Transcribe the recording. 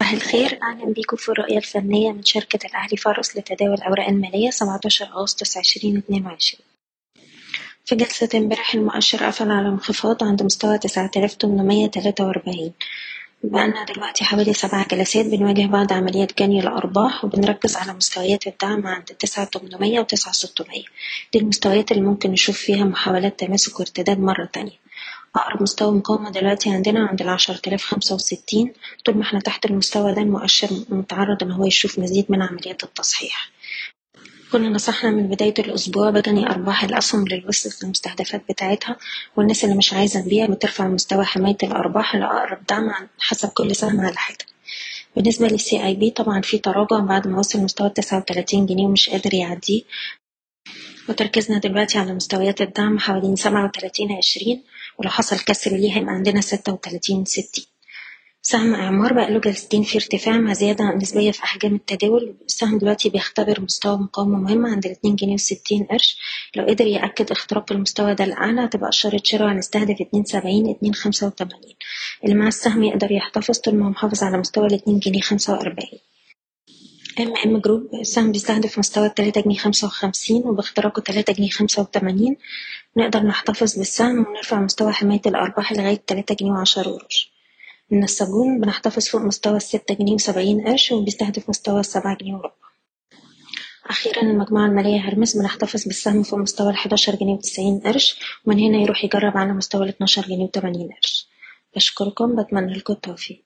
صباح الخير. أهلا بيكم في الرؤية الفنية من شركة الأهلي فارس لتداول الأوراق المالية 17 أغسطس 2022 في جلسة امبارح المؤشر قفل على انخفاض عند مستوى 9843 بقالنا دلوقتي حوالي سبع جلسات بنواجه بعض عمليات جني الأرباح وبنركز على مستويات الدعم عند 9800 و 9600 دي المستويات اللي ممكن نشوف فيها محاولات تماسك وارتداد مرة تانية. أقرب مستوى مقاومة دلوقتي عندنا عند العشرة آلاف خمسة وستين. طول ما إحنا تحت المستوى ده المؤشر متعرض إن هو يشوف مزيد من عمليات التصحيح. كنا نصحنا من بداية الأسبوع بجني أرباح الأسهم اللي وصلت للمستهدفات بتاعتها والناس اللي مش عايزة تبيع بترفع مستوى حماية الأرباح لأقرب دعم حسب كل سهم على حدة بالنسبة للسي اي بي طبعا في تراجع بعد ما وصل مستوى تسعة وتلاتين جنيه ومش قادر يعديه. وتركيزنا دلوقتي على مستويات الدعم حوالين سبعة وتلاتين عشرين. ولو حصل كسر ليه هيبقى عندنا ستة وتلاتين ستين سهم إعمار بقاله جلستين في ارتفاع مع زيادة نسبية في أحجام التداول. السهم دلوقتي بيختبر مستوى مقاومة مهم عند الاتنين جنيه وستين قرش. لو قدر يأكد اختراق المستوى ده الأعلى هتبقى إشارة شراء هنستهدف اتنين سبعين اتنين خمسة وتمانين. اللي مع السهم يقدر يحتفظ طول ما هو محافظ على مستوى الاتنين جنيه خمسة وأربعين. MM Group السهم بيستهدف مستوى التلاتة جنيه خمسة وخمسين وباختراقه تلاتة جنيه خمسة وتمانين. نقدر نحتفظ بالسهم ونرفع مستوى حماية الأرباح لغاية تلاتة جنيه وعشرة قروش. النساجون بنحتفظ فوق مستوى الستة جنيه وسبعين قرش وبيستهدف مستوى السبعة جنيه وربع. أخيرا المجموعة المالية هرمس بنحتفظ بالسهم فوق مستوى الحداشر جنيه وتسعين قرش ومن هنا يروح يجرب على مستوى الاتناشر جنيه وتمانين قرش. بشكركم بتمنى لكم التوفيق.